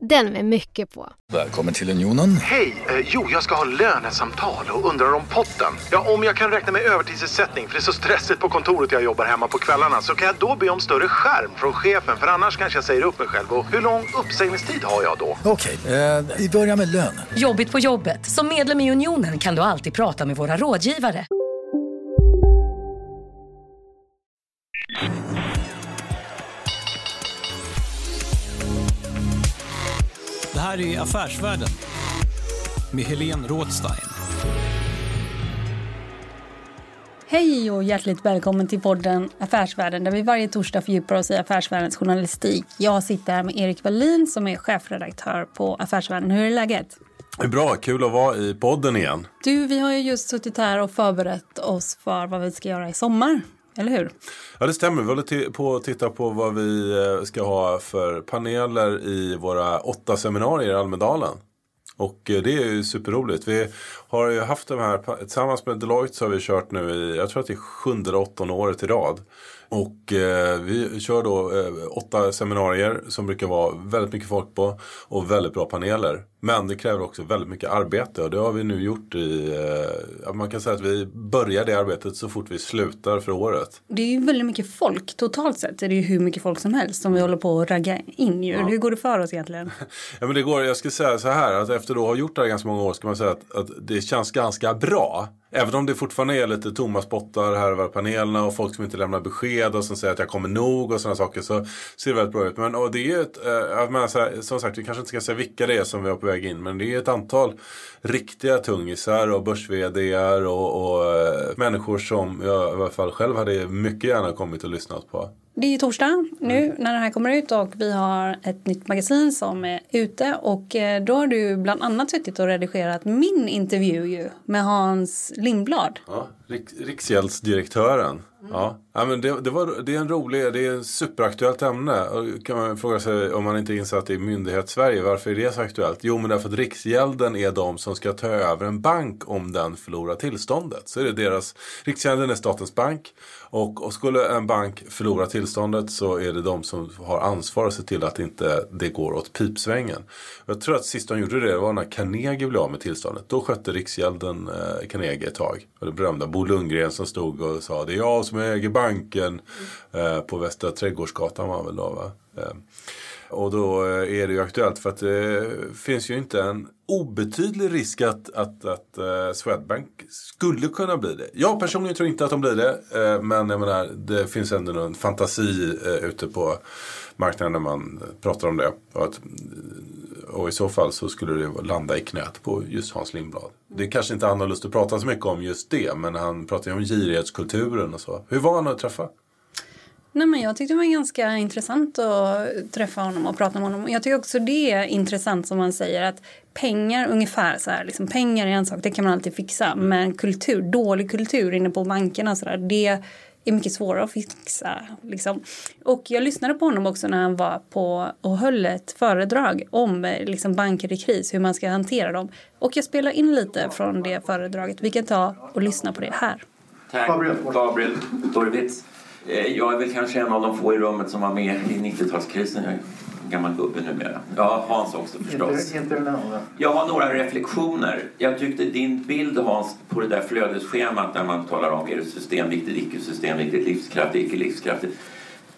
Den med mycket på. Välkommen till Unionen. Hej! Eh, jo, jag ska ha lönesamtal och undrar om potten. Ja, om jag kan räkna med övertidsersättning för det är så stressigt på kontoret jag jobbar hemma på kvällarna så kan jag då be om större skärm från chefen för annars kanske jag säger upp mig själv. Och hur lång uppsägningstid har jag då? Okej, eh, vi börjar med lön. Jobbigt på jobbet. Som medlem i Unionen kan du alltid prata med våra rådgivare. Här är Affärsvärlden med Helene Rådstein. Hej och hjärtligt välkommen till podden Affärsvärlden där vi varje torsdag fördjupar oss i affärsvärldens journalistik. Jag sitter här med Erik Wallin som är chefredaktör på Affärsvärlden. Hur är läget? Bra, kul att vara i podden igen. Du, vi har ju just suttit här och förberett oss för vad vi ska göra i sommar. Eller hur? Ja, det stämmer. Vi håller på att titta på vad vi eh, ska ha för paneler i våra åtta seminarier i Almedalen. Och eh, det är ju superroligt. Vi har ju haft de här, tillsammans med Deloitte så har vi kört nu i, jag tror att det är sjunde eller åttonde året i rad. Och eh, vi kör då eh, åtta seminarier som brukar vara väldigt mycket folk på och väldigt bra paneler. Men det kräver också väldigt mycket arbete och det har vi nu gjort i, eh, ja, man kan säga att vi börjar det arbetet så fort vi slutar för året. Det är ju väldigt mycket folk. Totalt sett är det ju hur mycket folk som helst som vi håller på att ragga in ju. Hur går det för oss egentligen? Ja, men det går, jag ska säga så här att efter att ha gjort det här ganska många år ska man säga att, att det känns ganska bra. Även om det fortfarande är lite tomma spottar här över panelerna och folk som inte lämnar besked och som säger att jag kommer nog och sådana saker så ser det väldigt bra ut. Men och det är ju ett, eh, menar, här, som sagt vi kanske inte ska säga vilka det är som vi har på väg in men det är ett antal riktiga tungisar och börs och, och eh, människor som jag i alla fall själv hade mycket gärna kommit och lyssnat på. Det är ju torsdag nu när det här kommer ut och vi har ett nytt magasin som är ute och eh, då har du bland annat suttit och redigerat min intervju ju med Hans Lindblad. Ja, Riks, Riksgäldsdirektören. Mm. Ja. Ja, men det, det, var, det är en rolig, det är ett superaktuellt ämne. Och kan man fråga sig om man inte är insatt i myndighetssverige, Varför är det så aktuellt? Jo men därför att Riksgälden är de som ska ta över en bank om den förlorar tillståndet. Så är det deras, Riksgälden är statens bank. Och, och skulle en bank förlora tillståndet så är det de som har ansvar att se till att inte det går åt pipsvängen. Jag tror att sist de gjorde det var när Carnegie blev av med tillståndet. Då skötte Riksgälden eh, Carnegie ett tag. Det berömda Bo Lundgren som stod och sa det är jag som äger banken eh, på Västra Trädgårdsgatan var väl då va. Eh, och då eh, är det ju aktuellt för att det finns ju inte en obetydlig risk att, att, att uh, Swedbank skulle kunna bli det. Jag personligen tror inte att de blir det. Uh, men jag menar, det finns ändå en fantasi uh, ute på marknaden när man pratar om det. Och, att, och i så fall så skulle det landa i knät på just Hans Lindblad. Det är kanske inte han har lust att prata så mycket om just det. Men han pratar ju om girighetskulturen och så. Hur var han att träffa? Nej, men jag tyckte det var ganska intressant att träffa honom och prata med honom. Jag tycker också det är intressant som man säger att pengar ungefär så här, liksom, pengar är en sak, det kan man alltid fixa. Men kultur, dålig kultur inne på bankerna så där, det är mycket svårare att fixa. Liksom. Och jag lyssnade på honom också när han var på och höll ett föredrag om liksom, banker i kris, hur man ska hantera dem. Och jag spelar in lite från det föredraget. Vi kan ta och lyssna på det här. Tack, Gabriel Torwitz. Eh, Jag är väl kanske en av de få i rummet som var med i 90-talskrisen. Jag är en gammal gubbe numera. Ja, Hans också förstås. Jag har några reflektioner. Jag tyckte din bild Hans på det där flödesschemat där man talar om är det systemviktigt, icke systemviktigt, livskraftigt, icke livskraftigt.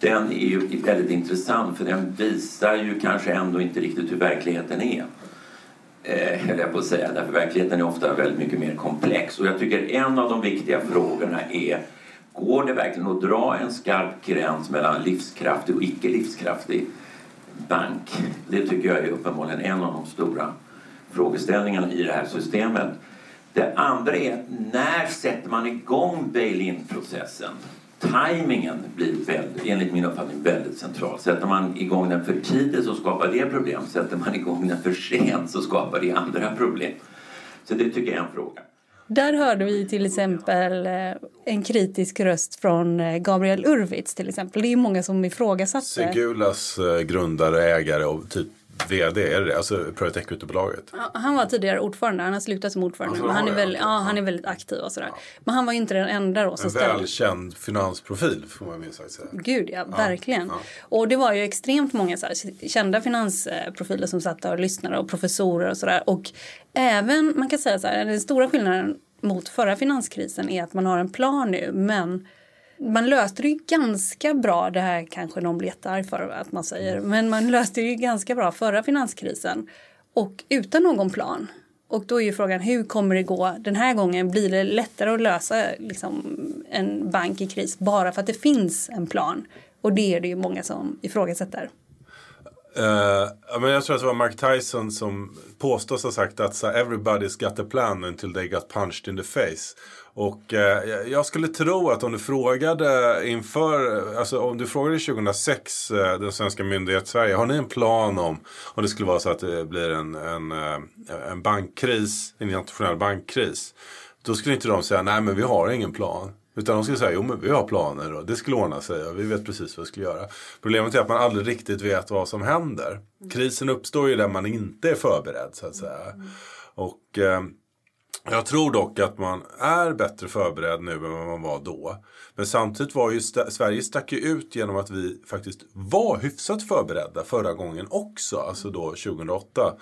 Den är ju väldigt intressant för den visar ju kanske ändå inte riktigt hur verkligheten är. Eh, höll jag på att säga. Därför verkligheten är ofta väldigt mycket mer komplex. Och jag tycker en av de viktiga frågorna är Går det verkligen att dra en skarp gräns mellan livskraftig och icke livskraftig bank? Det tycker jag är uppenbarligen en av de stora frågeställningarna i det här systemet. Det andra är när sätter man igång bail-in-processen? Timingen blir väldigt, enligt min uppfattning väldigt central. Sätter man igång den för tidigt så skapar det problem. Sätter man igång den för sent så skapar det andra problem. Så det tycker jag är en fråga. Där hörde vi till exempel eh, en kritisk röst från eh, Gabriel Urwitz till exempel. Det är många som ifrågasatte. Segulas eh, grundare, ägare och typ VD, är det Alltså Private Equity-bolaget? Ja, han var tidigare ordförande, han har slutat som ordförande. Alltså, men han, är ja, väldigt, ja. ja, han är väldigt aktiv och sådär. Men han var ju inte den enda då som En ställde. välkänd finansprofil får man minst sagt säga. Gud ja, verkligen. Och det var ju extremt många så här, kända finansprofiler som satt där och lyssnade och professorer och sådär. Och även, man kan säga så här, den stora skillnaden mot förra finanskrisen är att man har en plan nu men man löste det ju ganska bra, det här kanske någon blir jättearg för att man säger, men man löste det ju ganska bra förra finanskrisen och utan någon plan. Och då är ju frågan hur kommer det gå den här gången? Blir det lättare att lösa liksom, en bank i kris bara för att det finns en plan? Och det är det ju många som ifrågasätter. Uh, ja, men jag tror att det var Mark Tyson som påstås ha sagt att så, everybody's got a plan until they got punched in the face. Och uh, jag skulle tro att om du frågade inför, alltså om du frågade 2006 uh, eh, den svenska myndigheten Sverige, har ni en plan om, om det skulle vara så att det blir en, en, en bankkris, en internationell bankkris. Då skulle inte de säga, nej men vi har ingen plan. Utan de skulle säga, jo men vi har planer och det skulle ordna sig och vi vet precis vad vi skulle göra. Problemet är att man aldrig riktigt vet vad som händer. Krisen uppstår ju där man inte är förberedd så att säga. Och eh, jag tror dock att man är bättre förberedd nu än vad man var då. Men samtidigt var ju st- Sverige stack ju ut genom att vi faktiskt var hyfsat förberedda förra gången också, alltså då 2008.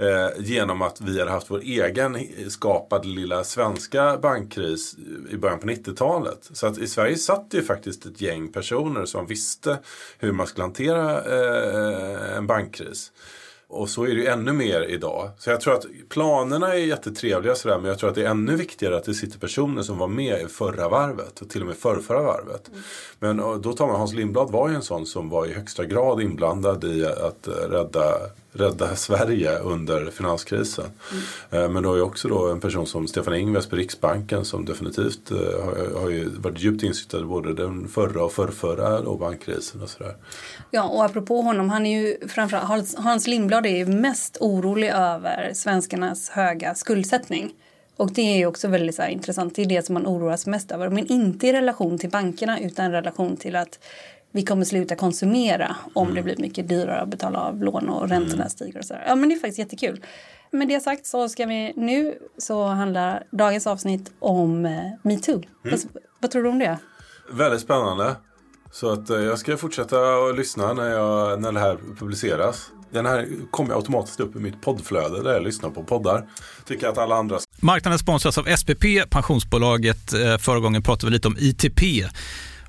Eh, genom att vi hade haft vår egen skapade lilla svenska bankkris i början på 90-talet. Så att i Sverige satt ju faktiskt ett gäng personer som visste hur man skulle hantera eh, en bankkris. Och så är det ju ännu mer idag. Så jag tror att planerna är jättetrevliga sådär, men jag tror att det är ännu viktigare att det sitter personer som var med i förra varvet och till och med förrförra varvet. Mm. Men då tar man Hans Lindblad var ju en sån som var i högsta grad inblandad i att rädda, rädda Sverige under finanskrisen. Mm. Men du har ju också då en person som Stefan Ingves på Riksbanken som definitivt eh, har, har ju varit djupt insiktad i både den förra och förrförra då bankkrisen och sådär. Ja, och apropå honom, han är ju framförallt, Hans Lindblad är ju mest orolig över svenskarnas höga skuldsättning. Och det är ju också väldigt så här, intressant, det är det som man oroas mest över. Men inte i relation till bankerna utan i relation till att vi kommer sluta konsumera om mm. det blir mycket dyrare att betala av lån och räntorna mm. stiger och så där. Ja men det är faktiskt jättekul. Med det sagt så ska vi nu så handlar dagens avsnitt om eh, metoo. Mm. Vad, vad tror du om det? Väldigt spännande. Så att jag ska fortsätta att lyssna när, jag, när det här publiceras. Den här kommer automatiskt upp i mitt poddflöde där jag lyssnar på poddar. Tycker att alla andra... Marknaden sponsras av SPP, pensionsbolaget. Förra gången pratade vi lite om ITP.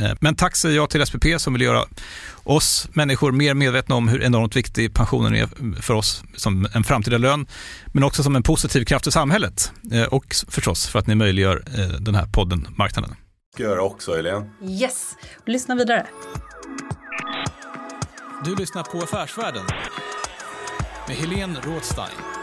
Eh, men tack säger jag till SPP som vill göra oss människor mer medvetna om hur enormt viktig pensionen är för oss som en framtida lön, men också som en positiv kraft i samhället. Eh, och förstås för att ni möjliggör eh, den här podden Marknaden. Ska göra också, Helene. Yes, lyssna vidare. Du lyssnar på Affärsvärlden med Helene Rådstein.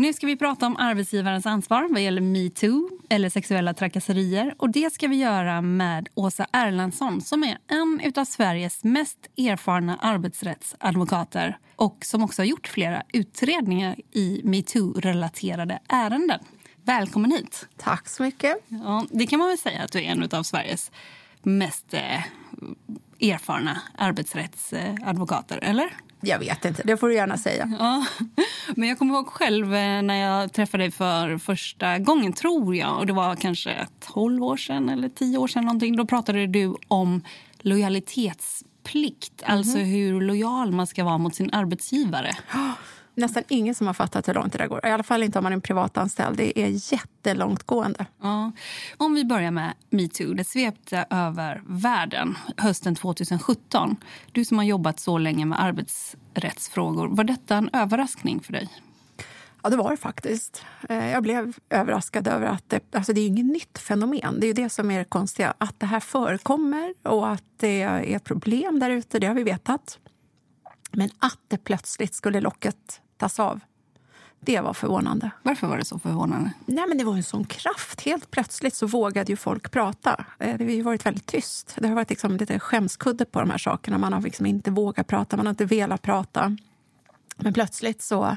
Nu ska vi prata om arbetsgivarens ansvar vad gäller metoo eller sexuella trakasserier. Och Det ska vi göra med Åsa Erlandsson som är en av Sveriges mest erfarna arbetsrättsadvokater och som också har gjort flera utredningar i metoo-relaterade ärenden. Välkommen hit. Tack så mycket. Ja, det kan man väl säga att du är en av Sveriges mest eh, erfarna arbetsrättsadvokater, eller? Jag vet inte, det får du gärna säga. Ja. Men jag kommer ihåg själv eh, när jag träffade dig för första gången, tror jag. Och Det var kanske 12 år sedan eller 10 år sedan. Någonting. Då pratade du om lojalitetsplikt. Mm -hmm. Alltså hur lojal man ska vara mot sin arbetsgivare. Nästan ingen som har fattat hur långt det där går. I alla fall inte om man är privatanställd. Det är jättelångtgående. Ja. Om vi börjar med metoo. Det svepte över världen hösten 2017. Du som har jobbat så länge med arbetsrättsfrågor. Var detta en överraskning för dig? Ja, det var det faktiskt. Eh, jag blev överraskad över att det, alltså det är inget nytt fenomen. Det är det som är det konstiga. Att det här förekommer och att det är ett problem där ute, det har vi vetat. Men att det plötsligt skulle locket tas av. Det var förvånande. Varför var det så förvånande? Nej, men det var en sån kraft. Helt plötsligt så vågade ju folk prata. Eh, det har ju varit väldigt tyst. Det har varit liksom lite skämskudde på de här sakerna. Man har liksom inte vågat prata, man har inte velat prata. Men plötsligt så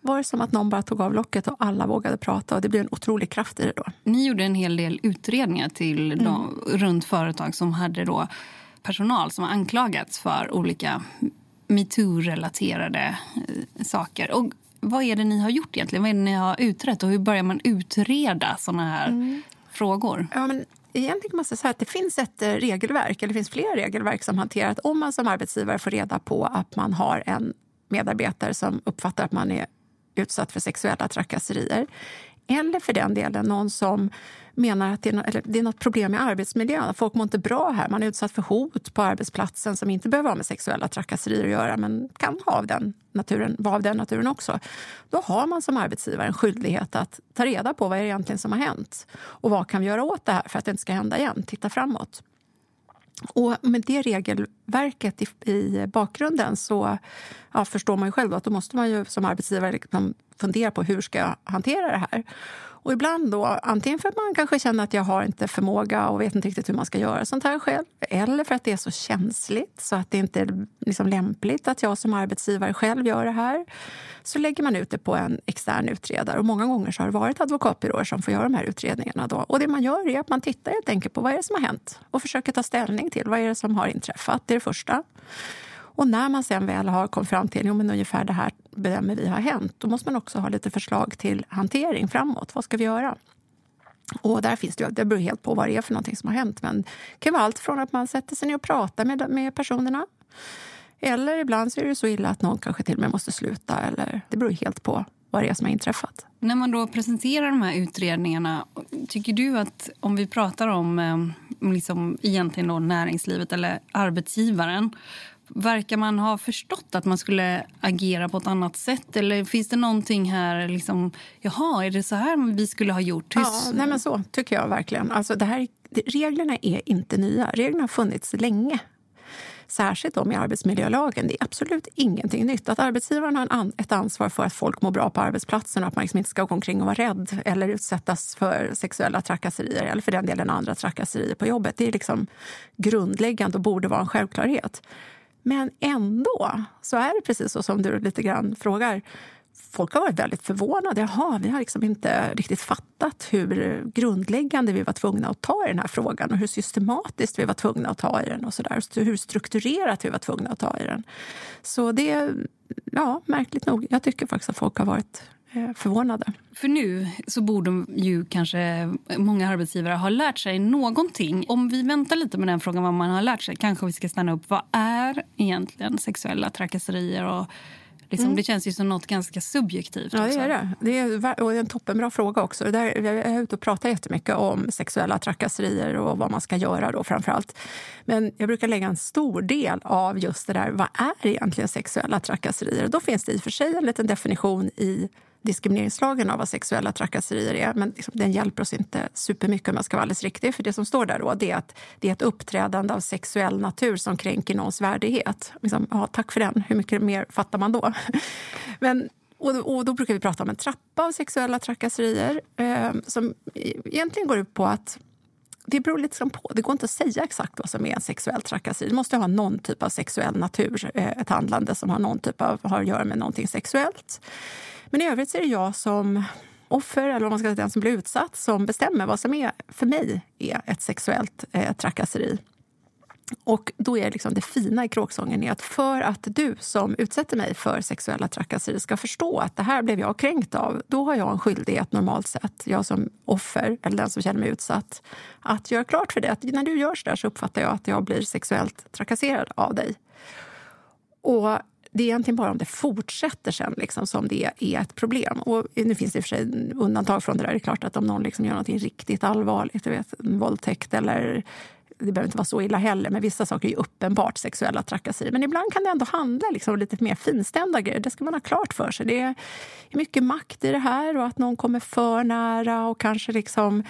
var det som att någon bara tog av locket och alla vågade prata. och Det blev en otrolig kraft i det då. Ni gjorde en hel del utredningar till mm. de, runt företag som hade då personal som har anklagats för olika metoo-relaterade eh, saker. Och vad är det ni har gjort egentligen? Vad är det ni har utrett och hur börjar man utreda såna här mm. frågor? Ja, men egentligen måste säga att det finns ett eh, regelverk, eller det finns flera regelverk som hanterar att om man som arbetsgivare får reda på att man har en medarbetare som uppfattar att man är utsatt för sexuella trakasserier eller för den delen någon som menar att det är, något, det är något problem med arbetsmiljön. Folk mår inte bra här. Man är utsatt för hot på arbetsplatsen som inte behöver ha med sexuella trakasserier att göra men kan ha av den naturen, vara av den naturen också. Då har man som arbetsgivare en skyldighet att ta reda på vad är det egentligen som har hänt och vad kan vi göra åt det här för att det inte ska hända igen. Titta framåt. Och med det regelverket i, i bakgrunden så ja, förstår man ju själv att då måste man ju som arbetsgivare liksom fundera på hur ska jag hantera det här. Och ibland då, antingen för att man kanske känner att jag har inte förmåga och vet inte riktigt hur man ska göra sånt här själv. Eller för att det är så känsligt så att det inte är liksom lämpligt att jag som arbetsgivare själv gör det här. Så lägger man ut det på en extern utredare. Och många gånger så har det varit advokatbyråer som får göra de här utredningarna. Då. Och det man gör är att man tittar helt enkelt på vad är det som har hänt och försöker ta ställning till vad är det som har inträffat. Det är det första. Och när man sen väl har kommit fram till att ungefär det här bedömer vi har hänt, då måste man också ha lite förslag till hantering framåt. Vad ska vi göra? Och där finns det, det beror helt på vad det är för någonting som har hänt. Men det kan vara allt från att man sätter sig ner och pratar med, med personerna. Eller ibland så är det så illa att någon kanske till och med måste sluta. Eller, det beror helt på vad det är som har inträffat. När man då presenterar de här utredningarna, tycker du att om vi pratar om eh, liksom egentligen då näringslivet eller arbetsgivaren Verkar man ha förstått att man skulle agera på ett annat sätt? Eller finns det någonting här, liksom, jaha, är det så här vi skulle ha gjort? Ja, nej men så tycker jag verkligen. Alltså det här, reglerna är inte nya. Reglerna har funnits länge. Särskilt om i arbetsmiljölagen. Det är absolut ingenting nytt. Att arbetsgivaren har ett ansvar för att folk mår bra på arbetsplatsen och att man liksom inte ska gå omkring och vara rädd eller utsättas för sexuella trakasserier eller för den delen andra trakasserier på jobbet. Det är liksom grundläggande och borde vara en självklarhet. Men ändå så är det precis så som du lite grann frågar. Folk har varit väldigt förvånade. Jaha, vi har liksom inte riktigt fattat hur grundläggande vi var tvungna att ta i den här frågan och hur systematiskt vi var tvungna att ta i den och så där. hur strukturerat vi var tvungna att ta i den. Så det är ja, märkligt nog. Jag tycker faktiskt att folk har varit förvånade. För nu så borde ju kanske många arbetsgivare ha lärt sig någonting. Om vi väntar lite med den frågan vad man har lärt sig, kanske vi ska stanna upp. Vad är egentligen sexuella trakasserier? Och Liksom, mm. Det känns ju som något ganska subjektivt. Ja, det är det. det är, och det är en toppenbra fråga också. Där, jag är ute och pratar jättemycket om sexuella trakasserier och vad man ska göra då framför allt. Men jag brukar lägga en stor del av just det där, vad är egentligen sexuella trakasserier? Då finns det i och för sig en liten definition i diskrimineringslagen av vad sexuella trakasserier är. Men liksom, den hjälper oss inte supermycket om jag ska vara alldeles riktig. För det som står där då, det är att det är ett uppträdande av sexuell natur som kränker någons värdighet. Liksom, ja, tack för den. Hur mycket mer fattar man då? Men och, och då brukar vi prata om en trappa av sexuella trakasserier eh, som e-, egentligen går ut på att det beror lite på. Det går inte att säga exakt vad som är en sexuell trakasseri. Det måste ha någon typ av sexuell natur, eh, ett handlande som har någon typ av, har att göra med någonting sexuellt. Men i övrigt så är det jag som offer, eller man ska säga, den som blir utsatt, som bestämmer vad som är, för mig är ett sexuellt eh, trakasseri. Och då är liksom det fina i kråksången är att för att du som utsätter mig för sexuella trakasserier ska förstå att det här blev jag kränkt av, då har jag en skyldighet normalt sett, jag som offer eller den som känner mig utsatt, att göra klart för dig att när du gör så där så uppfattar jag att jag blir sexuellt trakasserad av dig. Och det är egentligen bara om det fortsätter sen liksom, som det är ett problem. Och nu finns det i och för sig undantag från det där. Det är klart att om någon liksom gör något riktigt allvarligt, du vet, en våldtäkt eller det behöver inte vara så illa heller, men vissa saker är uppenbart sexuella trakasserier. Men ibland kan det ändå handla liksom om lite mer finstämda grejer. Det ska man ha klart för sig. Det är mycket makt i det här och att någon kommer för nära och kanske liksom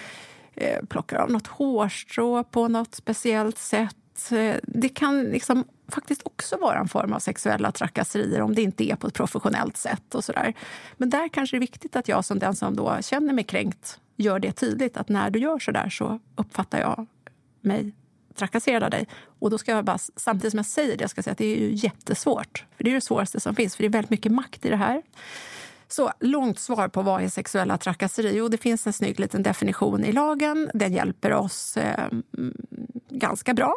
eh, plockar av något hårstrå på något speciellt sätt att eh, det kan liksom faktiskt också vara en form av sexuella trakasserier om det inte är på ett professionellt sätt. och så där. Men där kanske det är viktigt att jag som den som då känner mig kränkt gör det tydligt att när du gör så där så uppfattar jag mig trakasserad av dig. Och då ska jag bara, samtidigt som jag säger det, ska jag säga att det är ju jättesvårt. För det är det svåraste som finns, för det är väldigt mycket makt i det här. Så långt svar på vad är sexuella trakasserier? Jo, det finns en snygg liten definition i lagen. Den hjälper oss eh, mm, ganska bra.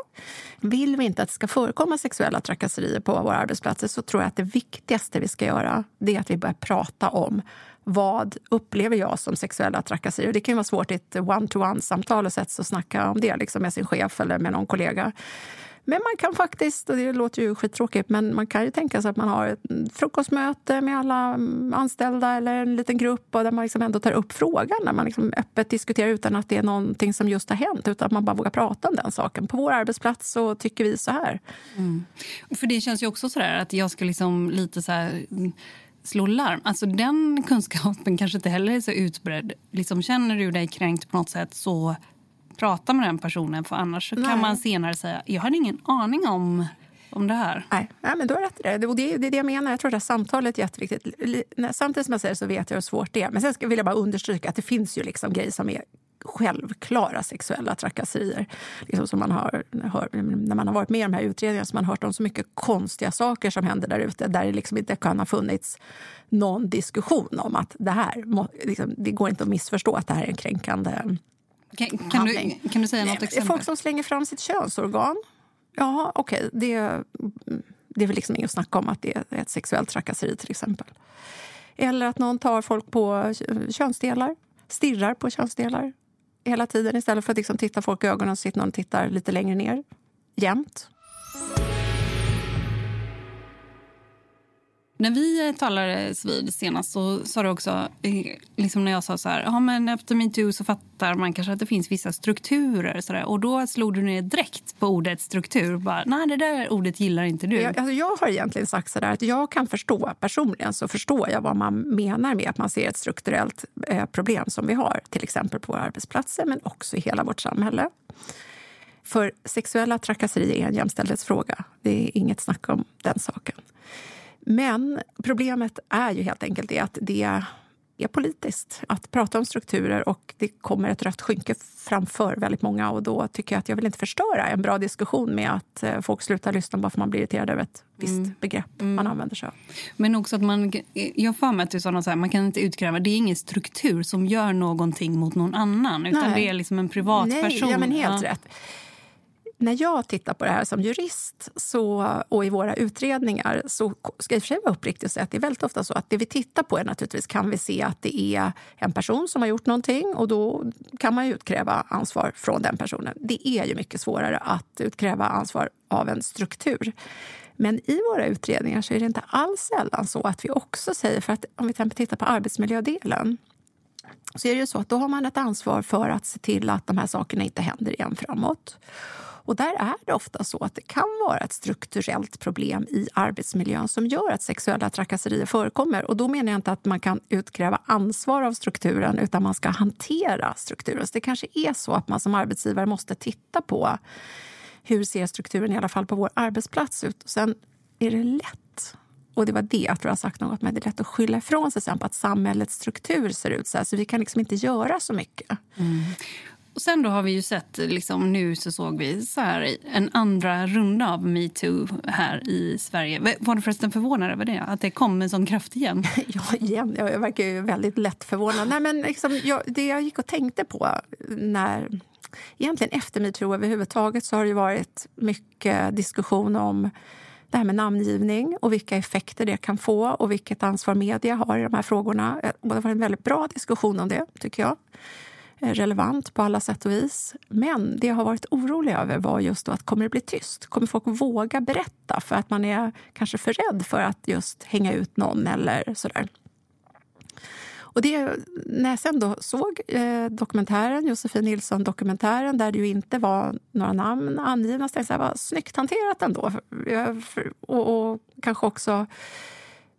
Vill vi inte att det ska förekomma sexuella trakasserier på våra arbetsplatser så tror jag att det viktigaste vi ska göra det är att vi börjar prata om vad upplever jag som sexuella trakasserier? Det kan vara svårt i ett one-to-one-samtal att sätta och snacka om det liksom med sin chef eller med någon kollega. Men man kan faktiskt, och det låter ju skittråkigt, men man kan ju tänka sig att man har ett frukostmöte med alla mm, anställda eller en liten grupp och där man liksom ändå tar upp frågan, där man liksom öppet diskuterar utan att det är någonting som just har hänt, utan att man bara vågar prata om den saken. På vår arbetsplats så tycker vi så här. Mm. För det känns ju också så där att jag ska liksom lite så här mm, slå larm. Alltså den kunskapen kanske inte heller är så utbredd. Liksom, känner du dig kränkt på något sätt så prata med den personen för annars Nej. kan man senare säga jag hade ingen aning om om det här. Nej, Nej men du har rätt i det. Och det är det jag menar. Jag tror att samtalet är jätteviktigt. Samtidigt som jag säger så vet jag hur svårt det är. Men sen vill jag bara understryka att det finns ju liksom grejer som är självklara sexuella trakasserier. Liksom som man har, hör, när man har varit med i de här utredningarna så man har hört om så mycket konstiga saker som händer där ute där det liksom inte kan ha funnits någon diskussion om att det här liksom, det går inte att missförstå att det här är en kränkande kan, kan, du, kan du säga något exempel? Folk som slänger fram sitt könsorgan. Ja, okej. Okay, det, det är väl liksom inget att snacka om att det är ett sexuellt trakasseri till exempel. Eller att någon tar folk på könsdelar, stirrar på könsdelar hela tiden istället för att liksom titta folk i ögonen så sitter någon och tittar lite längre ner. Jämt. När vi eh, talades eh, vid senast så sa du också, eh, liksom när jag sa så här, ja men efter metoo så fattar man kanske att det finns vissa strukturer så där. och då slog du ner direkt på ordet struktur. Bara, Nej, det där ordet gillar inte du. Jag, alltså jag har egentligen sagt så där att jag kan förstå, personligen så förstår jag vad man menar med att man ser ett strukturellt eh, problem som vi har, till exempel på våra arbetsplatser men också i hela vårt samhälle. För sexuella trakasserier är en jämställdhetsfråga. Det är inget snack om den saken. Men problemet är ju helt enkelt det att det är politiskt att prata om strukturer och det kommer ett rött skynke framför väldigt många och då tycker jag att jag vill inte förstöra en bra diskussion med att eh, folk slutar lyssna bara för man blir irriterad över ett visst mm. begrepp mm. man använder sig av. Men också att man, jag får mig att du sa så här, man kan inte utkräva, det är ingen struktur som gör någonting mot någon annan utan Nej. det är liksom en privatperson. Nej, ja men helt ja. rätt när jag tittar på det här som jurist så, och i våra utredningar så ska jag i och för sig vara uppriktig och säga att det är väldigt ofta så att det vi tittar på är naturligtvis kan vi se att det är en person som har gjort någonting och då kan man ju utkräva ansvar från den personen. Det är ju mycket svårare att utkräva ansvar av en struktur. Men i våra utredningar så är det inte alls sällan så att vi också säger, för att om vi tittar på arbetsmiljödelen så är det ju så att då har man ett ansvar för att se till att de här sakerna inte händer igen framåt. Och där är det ofta så att det kan vara ett strukturellt problem i arbetsmiljön som gör att sexuella trakasserier förekommer. Och då menar jag inte att man kan utkräva ansvar av strukturen utan man ska hantera strukturen. Så det kanske är så att man som arbetsgivare måste titta på hur ser strukturen i alla fall på vår arbetsplats ut. Och sen är det lätt och det var det jag tror jag sagt något med. Det är lätt att skylla ifrån sig sen på att samhällets struktur ser ut så här. Så vi kan liksom inte göra så mycket. Mm. Och sen då har vi ju sett, liksom, nu så såg vi så här, en andra runda av metoo här i Sverige. Var du förresten förvånad över det? Att det kom en sån kraft igen? ja, igen. Jag verkar ju väldigt lätt förvånad. Nej, men liksom, jag, det jag gick och tänkte på när... Egentligen efter metoo överhuvudtaget så har det varit mycket diskussion om det här med namngivning och vilka effekter det kan få och vilket ansvar media har i de här frågorna. Eh, och Det var en väldigt bra diskussion om det, tycker jag. Eh, relevant på alla sätt och vis. Men det jag har varit orolig över var just då att kommer det bli tyst? Kommer folk våga berätta för att man är kanske för rädd för att just hänga ut någon eller sådär? Och det, när jag sen då såg eh, dokumentären, Josefin Nilsson-dokumentären där det ju inte var några namn angivna, så tänkte jag vad snyggt hanterat ändå. Och, och kanske också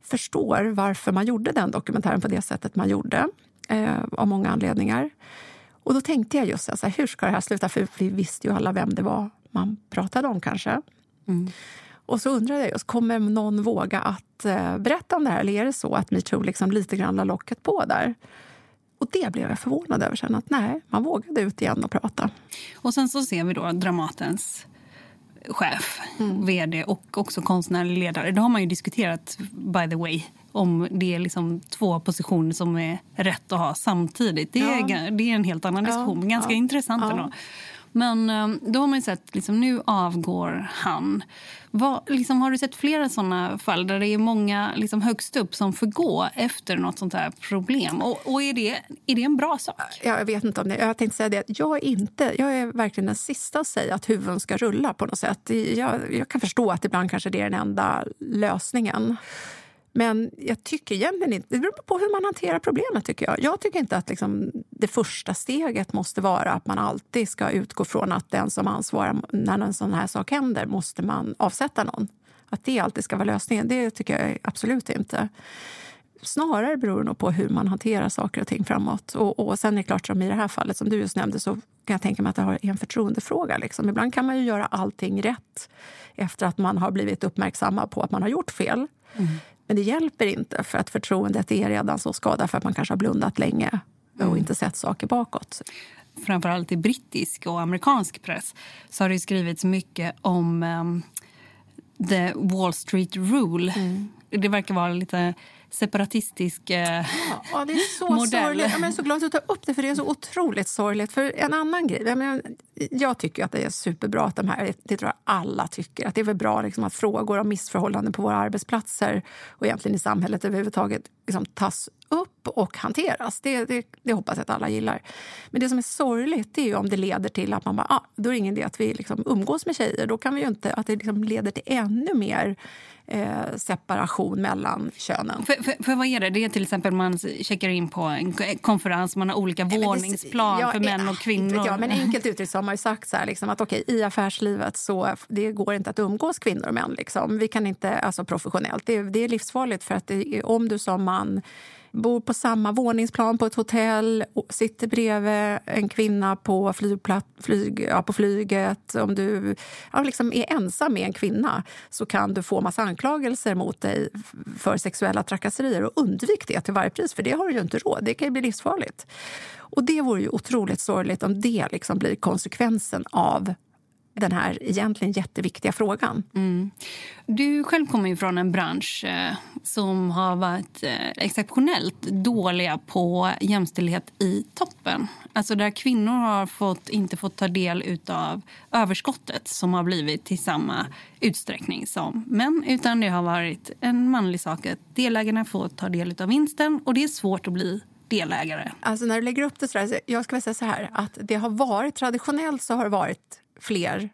förstår varför man gjorde den dokumentären på det sättet man gjorde, eh, av många anledningar. Och då tänkte jag just så här, hur ska det här sluta? För vi visste ju alla vem det var man pratade om kanske. Mm. Och så undrade jag just, kommer någon våga att eh, berätta om det här? Eller är det så att metoo liksom lite grann la locket på där? Och det blev jag förvånad över sen, att nej, man vågade ut igen och prata. Och sen så ser vi då Dramatens chef, mm. vd och också konstnärlig ledare. Det har man ju diskuterat, by the way, om det är liksom två positioner som är rätt att ha samtidigt. Det är, ja. det är en helt annan diskussion, ja. ganska intressant ändå. Men ehm, då har man sett, liksom, nu avgår han. Vad, liksom, har du sett flera såna fall där det är många liksom, högst upp som får gå efter något sånt här problem? Och, och, är, det, är det en bra sak? Jag vet inte om det. Jag tänkte säga det. Jag är, inte, jag är verkligen den sista att säga att huvuden ska rulla på något sätt. Jag, jag kan förstå att ibland kanske det är den enda lösningen. Men jag tycker egentligen inte... Det beror på hur man hanterar problemet. tycker Jag Jag tycker inte att liksom, det första steget måste vara att man alltid ska utgå från att den som ansvarar när en sån här sak händer måste man avsätta någon. Att det alltid ska vara lösningen, det tycker jag absolut inte. Snarare beror det nog på hur man hanterar saker och ting framåt. Och, och sen är det klart, som i det här fallet som du just nämnde, så kan jag tänka mig att det är en förtroendefråga. Liksom. Ibland kan man ju göra allting rätt efter att man har blivit uppmärksamma på att man har gjort fel. Mm. Men det hjälper inte för att förtroendet är redan så skadat för att man kanske har blundat länge och mm. inte sett saker bakåt. Framförallt i brittisk och amerikansk press så har det skrivits mycket om um, the Wall Street Rule. Mm. Det verkar vara lite separatistisk eh, ja, det är så modell. Sorgligt. Jag är så glad att du tar upp det, för det är så otroligt sorgligt. För en annan grej, jag, menar, jag tycker att det är superbra att de här, det tror jag alla tycker, att det är väl bra liksom, att frågor om missförhållanden på våra arbetsplatser och egentligen i samhället överhuvudtaget liksom, tas upp och hanteras. Det, det, det, hoppas jag att alla gillar. Men det som är sorgligt är om det leder till att man bara, ah, då är det ingen idé att vi liksom umgås med tjejer. Då kan vi inte, att det liksom leder till ännu mer eh, separation mellan könen. För, för, för, vad är det? Det är till exempel man checkar in på en konferens, man har olika Nej, våningsplan ja, för män och kvinnor. Ja, men enkelt uttryckt så har man ju sagt så här, liksom, att okay, i affärslivet så det går inte att umgås kvinnor och män. Liksom. Vi kan inte, alltså professionellt. Det, det är livsfarligt för att det, om du som man bor på samma våningsplan på ett hotell, sitter bredvid en kvinna på, flygplat, flyg, ja, på flyget. Om du ja, liksom är ensam med en kvinna så kan du få massa anklagelser mot dig för sexuella trakasserier. Och undvik det till varje pris, för det har du ju inte råd. Det kan ju bli livsfarligt. Och det vore ju otroligt sorgligt om det liksom blir konsekvensen av den här egentligen jätteviktiga frågan. Mm. Du själv kommer ju från en bransch eh, som har varit eh, exceptionellt dåliga på jämställdhet i toppen. Alltså där kvinnor har fått, inte fått ta del av överskottet som har blivit till samma utsträckning som män. Utan det har varit en manlig sak att delägarna får ta del av vinsten och det är svårt att bli delägare. Alltså när du lägger upp det så där, jag ska säga så här att det har varit traditionellt så har det varit fler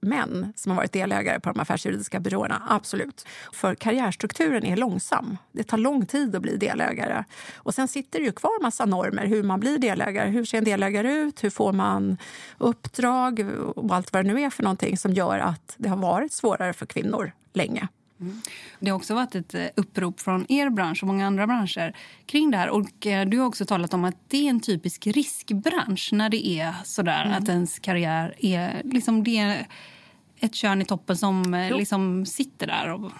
män som har varit delägare på de affärsjuridiska byråerna. Absolut. För karriärstrukturen är långsam. Det tar lång tid att bli delägare. Och sen sitter det ju kvar massa normer hur man blir delägare. Hur ser en delägare ut? Hur får man uppdrag? Och allt vad det nu är för någonting som gör att det har varit svårare för kvinnor länge. Mm. Det har också varit ett eh, upprop från er bransch och många andra branscher kring det här. Och eh, du har också talat om att det är en typisk riskbransch när det är sådär mm. att ens karriär är... Liksom det är ett kön i toppen som eh, liksom sitter där. Och...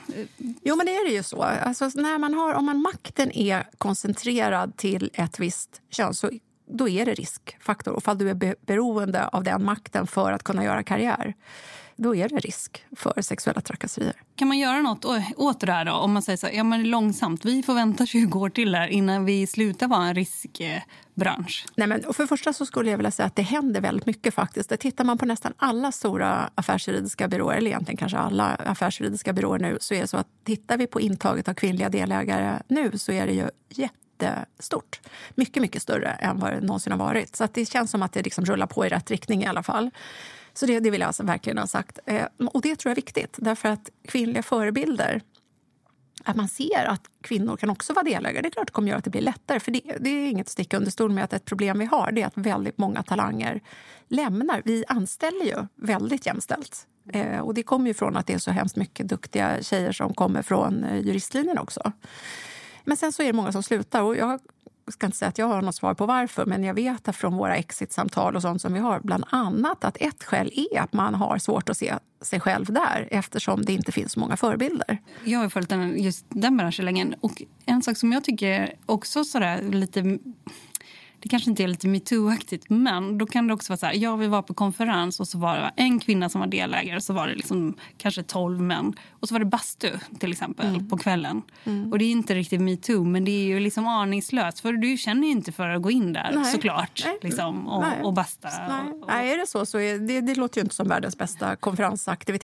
Jo, men det är det ju så. Alltså, när man har, om man, makten är koncentrerad till ett visst kön så då är det riskfaktor. Och fall du är beroende av den makten för att kunna göra karriär då är det risk för sexuella trakasserier. Kan man göra nåt åt det här då? Om man säger så här, ja men långsamt, vi får vänta 20 år till här innan vi slutar vara en riskbransch. Nej, men för det första så skulle jag vilja säga att det händer väldigt mycket faktiskt. Det tittar man på nästan alla stora affärsjuridiska byråer, eller egentligen kanske alla affärsjuridiska byråer nu, så är det så att tittar vi på intaget av kvinnliga delägare nu så är det ju jättestort. Mycket, mycket större än vad det någonsin har varit. Så det känns som att det liksom rullar på i rätt riktning i alla fall. Så det, det vill jag alltså verkligen ha sagt. Eh, och det tror jag är viktigt, därför att kvinnliga förebilder att man ser att kvinnor kan också vara delägare. Det är klart det kommer göra att det blir lättare. För det, det är inget stick under stol med att ett problem vi har det är att väldigt många talanger lämnar. Vi anställer ju väldigt jämställt. Eh, och det kommer ju från att det är så hemskt mycket duktiga tjejer som kommer från eh, juristlinjen också. Men sen så är det många som slutar. Och jag ska inte säga att jag har något svar på varför, men jag vet från våra exitsamtal och sånt som vi har bland annat att ett skäl är att man har svårt att se sig själv där eftersom det inte finns så många förebilder. Jag har följt den, just den branschen länge och en sak som jag tycker också sådär lite det kanske inte är lite metoo-aktigt, men då kan det också vara så här, ja vi var på konferens och så var det en kvinna som var delägare och så var det liksom kanske tolv män. Och så var det bastu till exempel mm. på kvällen. Mm. Och det är inte riktigt metoo, men det är ju liksom aningslöst. För du känner ju inte för att gå in där Nej. såklart. Nej. Liksom, och, Nej. och basta. Nej. Och, och... Nej, är det så så är det, det låter ju inte som världens bästa konferensaktivitet.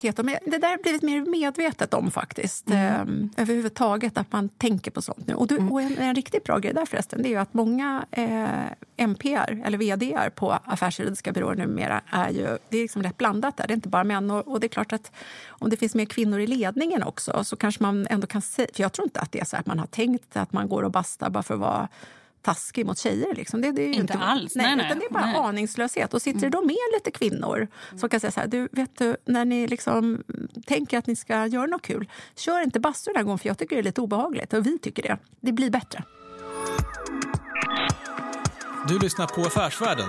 Det där har blivit mer medvetet om faktiskt. Mm. Um, överhuvudtaget att man tänker på sånt nu. Och, du, mm. och en, en, riktigt bra grej där förresten, det är ju att många eh, MPR eller VDR på affärsjuridiska byråer numera är ju, det är liksom rätt blandat där. Det är inte bara män. Och, och, det är klart att om det finns mer kvinnor i ledningen också så kanske man ändå kan säga, för jag tror inte att det är så att man har tänkt att man går och bastar bara för att vara taskig mot tjejer. Liksom. Det, det är inte, inte alls. Nej, nej, utan det är bara nej. aningslöshet. Och sitter det då Mm. med lite kvinnor som kan säga så här, du, vet du, när ni liksom tänker att ni ska göra något kul, kör inte bastu den här gången för jag tycker det är lite obehagligt. Och vi tycker det. Det blir bättre. Du lyssnar på Affärsvärlden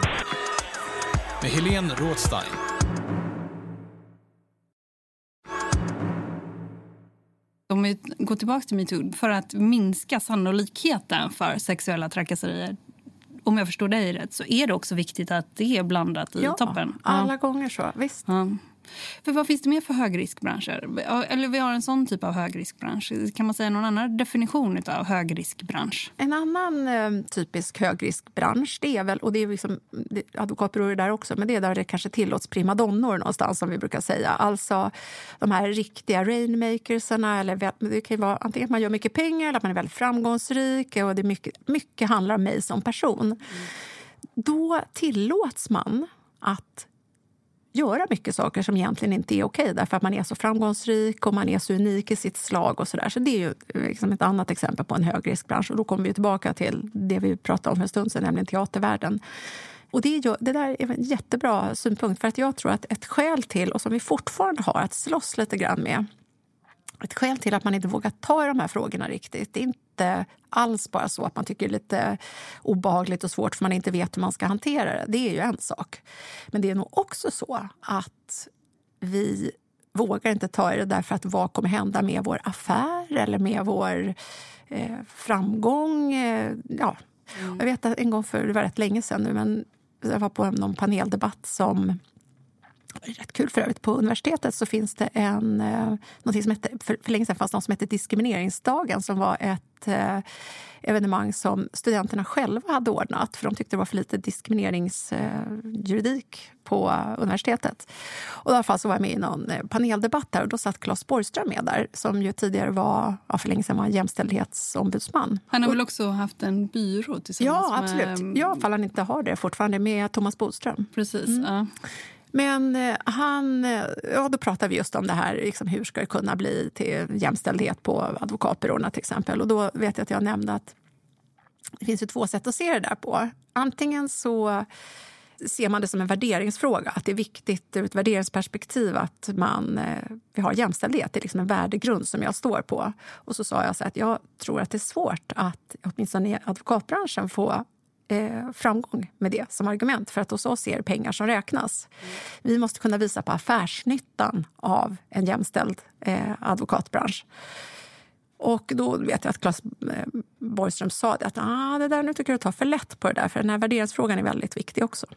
med Helene Rådstein. Om vi går tillbaka till metoo, för att minska sannolikheten för sexuella trakasserier om jag förstår dig rätt så är det också viktigt att det är blandat i ja, toppen. alla gånger så. Visst. Ja. För vad finns det mer för högriskbranscher? Eller vi har en sån typ av högriskbransch. Kan man säga någon annan definition av högriskbransch? En annan eh, typisk högriskbransch, det är väl, och det är liksom, advokatbyråer där också, men det är där det kanske tillåts primadonnor någonstans som vi brukar säga. Alltså de här riktiga rainmakersarna, eller det kan vara antingen att man gör mycket pengar eller att man är väldigt framgångsrik och det är mycket, mycket handlar om mig som person. Mm. Då tillåts man att göra mycket saker som egentligen inte är okej därför att man är så framgångsrik och man är så unik i sitt slag. och Så, där. så det är ju liksom ett annat exempel på en högriskbransch. Och då kommer vi tillbaka till det vi pratade om för en stund sedan, nämligen teatervärlden. Och det, är, det där är en jättebra synpunkt. för att Jag tror att ett skäl till, och som vi fortfarande har att slåss lite grann med ett skäl till att man inte vågar ta i de här frågorna riktigt. Det är inte alls bara så att man tycker det är lite obehagligt och svårt för man inte vet hur man ska hantera det. Det är ju en sak. Men det är nog också så att vi vågar inte ta i det därför att vad kommer hända med vår affär eller med vår eh, framgång? Eh, ja. Mm. Jag vet att en gång för det var rätt länge sedan nu, men jag var på någon paneldebatt som rätt kul för övrigt. På universitetet så finns det en, eh, som heter, för, för länge sedan fanns något som hette Diskrimineringsdagen som var ett eh, evenemang som studenterna själva hade ordnat för de tyckte det var för lite diskrimineringsjuridik på universitetet. Och I alla fall så var jag med i någon eh, paneldebatt där och då satt Claes Borgström med där som ju tidigare var, ja, för länge sedan var jämställdhetsombudsman. Han har väl också haft en byrå tillsammans ja, absolut. med... Ja, ifall han inte har det fortfarande med Thomas Bodström. Precis. Mm. Ja. Men eh, han, eh, ja, då pratar vi just om det här, liksom, hur ska det kunna bli till jämställdhet på advokatbyråerna till exempel. Och då vet jag att jag nämnde att det finns ju två sätt att se det där på. Antingen så ser man det som en värderingsfråga, att det är viktigt ur ett värderingsperspektiv att man, eh, vi har jämställdhet. Det är liksom en värdegrund som jag står på. Och så sa jag så att jag tror att det är svårt att åtminstone i advokatbranschen få eh, framgång med det som argument. För att hos oss är det pengar som räknas. Mm. Vi måste kunna visa på affärsnyttan av en jämställd eh, advokatbransch. Och då vet jag att Claes eh, Borgström sa det, att ah, det där, nu tycker jag tar för lätt på det där, för den här värderingsfrågan är väldigt viktig också.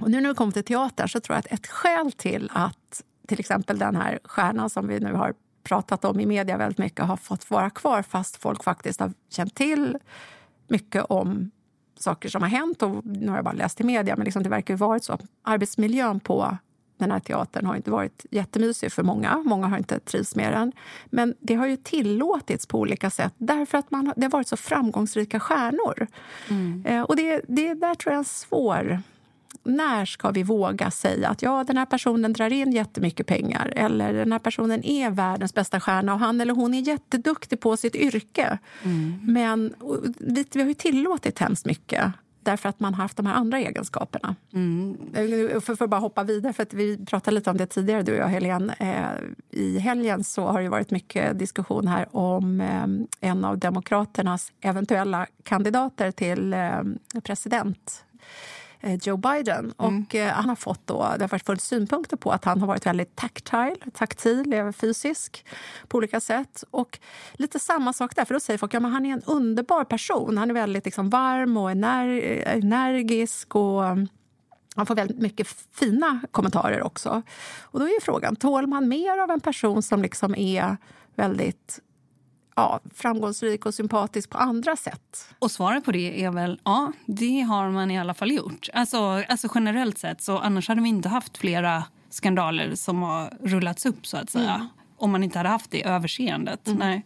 Och nu när vi kommer till teatern så tror jag att ett skäl till att till exempel den här stjärnan som vi nu har pratat om i media väldigt mycket har fått vara kvar fast folk faktiskt har känt till mycket om saker som har hänt. Och nu har jag bara läst i media, men liksom det verkar ju varit så. Arbetsmiljön på den här teatern har inte varit jättemysig för många. Många har inte trivts med den. Men det har ju tillåtits på olika sätt därför att man, det har varit så framgångsrika stjärnor. Mm. Eh, och det, det där tror jag är en svår när ska vi våga säga att ja, den här personen drar in jättemycket pengar eller den här personen är världens bästa stjärna och han eller hon är jätteduktig på sitt yrke. Mm. Men vi, vi har ju tillåtit hemskt mycket därför att man har haft de här andra egenskaperna. Mm. För, för att bara hoppa vidare, för att vi pratade lite om det tidigare, du och jag, Helene. Eh, I helgen så har det varit mycket diskussion här om eh, en av Demokraternas eventuella kandidater till eh, president Joe Biden. Mm. Och eh, han har fått då, det har full synpunkter på att han har varit väldigt tactile, taktil, fysisk på olika sätt. Och lite samma sak där, för då säger folk att ja, han är en underbar person. Han är väldigt liksom, varm och ener energisk och han får väldigt mycket fina kommentarer också. Och då är frågan, tål man mer av en person som liksom är väldigt ja, framgångsrik och sympatisk på andra sätt? Och svaret på det är väl ja, det har man i alla fall gjort. Alltså, alltså generellt sett, så annars hade vi inte haft flera skandaler som har rullats upp så att säga. Mm. Om man inte hade haft det överseendet. Mm. Nej.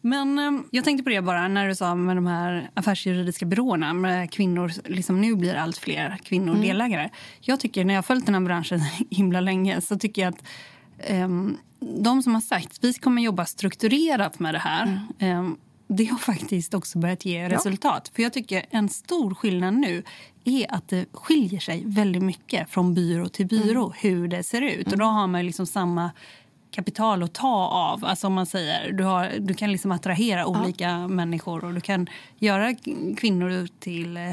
Men eh, jag tänkte på det bara när du sa med de här affärsjuridiska byråerna. Med kvinnor, liksom nu blir allt fler kvinnor mm. delägare. Jag tycker när jag har följt den här branschen himla länge så tycker jag att de som har sagt att vi kommer jobba strukturerat med det här mm. det har faktiskt också börjat ge resultat. Ja. För jag tycker En stor skillnad nu är att det skiljer sig väldigt mycket från byrå till byrå mm. hur det ser ut. Mm. Och Då har man liksom samma kapital att ta av. Alltså om man säger, du, har, du kan liksom attrahera ja. olika människor och du kan göra kvinnor till eh,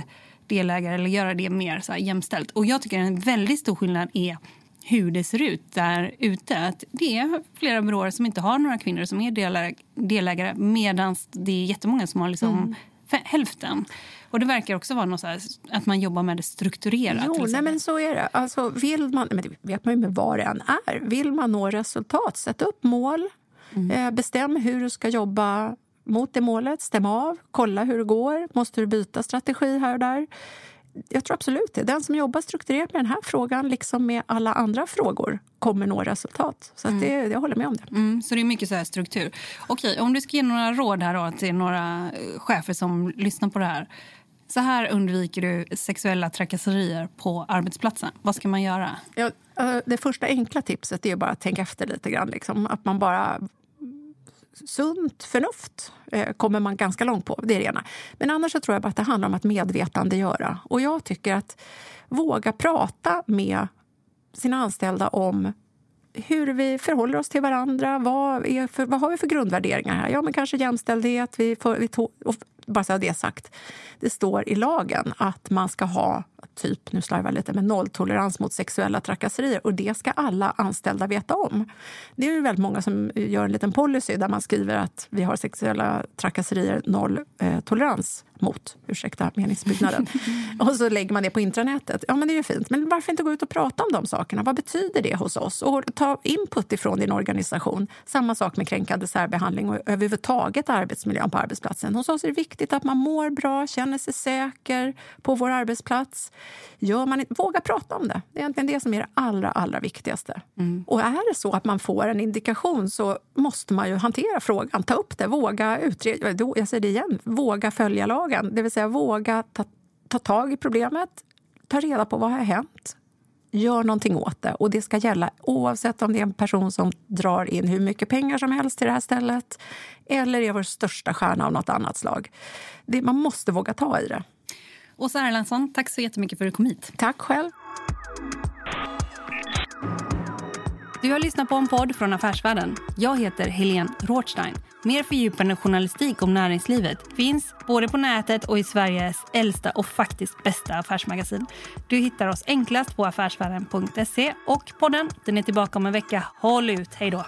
delägare eller göra det mer så här jämställt. Och jag tycker en väldigt stor skillnad är hur det ser ut där ute. Att det är flera byråer som inte har några kvinnor som är delägare medan det är jättemånga som har liksom mm. hälften. Och det verkar också vara något att man jobbar med det strukturerat. Jo, nej, men så är det. Alltså, vill man, men det vet man ju med vad det än är. Vill man nå resultat, sätt upp mål. Mm. Eh, bestäm hur du ska jobba mot det målet. Stäm av, kolla hur det går. Måste du byta strategi här och där? Jag tror absolut det. Den som jobbar strukturerat med den här frågan, liksom med alla andra frågor, kommer nå resultat. Så mm. det, jag håller med om det. Mm, så det är mycket så struktur. Okej, om du ska ge några råd här då, till några eh, chefer som lyssnar på det här. Så här undviker du sexuella trakasserier på arbetsplatsen. Vad ska man göra? Ja, eh, det första enkla tipset är bara att tänka efter lite grann. Liksom. Att man bara sunt förnuft eh, kommer man ganska långt på. Det är det ena. Men annars så tror jag bara att det handlar om att medvetandegöra. Och jag tycker att våga prata med sina anställda om hur vi förhåller oss till varandra. Vad, för, vad har vi för grundvärderingar här? Ja, men kanske jämställdhet. Vi, får, vi to, bara så det sagt. Det står i lagen att man ska ha typ, nu slarvar jag lite, med nolltolerans mot sexuella trakasserier. Och det ska alla anställda veta om. Det är ju väldigt många som gör en liten policy där man skriver att vi har sexuella trakasserier, noll eh, tolerans mot, ursäkta meningsbyggnaden. och så lägger man det på intranätet. Ja, men det är ju fint. Men varför inte gå ut och prata om de sakerna? Vad betyder det hos oss? Och ta input ifrån din organisation. Samma sak med kränkande särbehandling och överhuvudtaget arbetsmiljön på arbetsplatsen. Hos oss är det viktigt att man mår bra, känner sig säker på vår arbetsplats. Gör man våga prata om det. Det är egentligen det som är det allra, allra viktigaste. Mm. Och är det så att man får en indikation så måste man ju hantera frågan, ta upp det, våga utreda. Jag säger det igen, våga följa lagen. Det vill säga våga ta, ta tag i problemet, ta reda på vad har hänt gör någonting åt det. Och det ska gälla oavsett om det är en person som drar in hur mycket pengar som helst till det här stället eller är vår största stjärna av något annat slag. Det, man måste våga ta i det. Åsa Erlandsson, tack så jättemycket för att du kom hit. Tack själv. Du har lyssnat på en podd från Affärsvärlden. Jag heter Helene Rothstein. Mer fördjupande journalistik om näringslivet finns både på nätet och i Sveriges äldsta och faktiskt bästa affärsmagasin. Du hittar oss enklast på affärsvärlden.se och podden den är tillbaka om en vecka. Håll ut, hej då!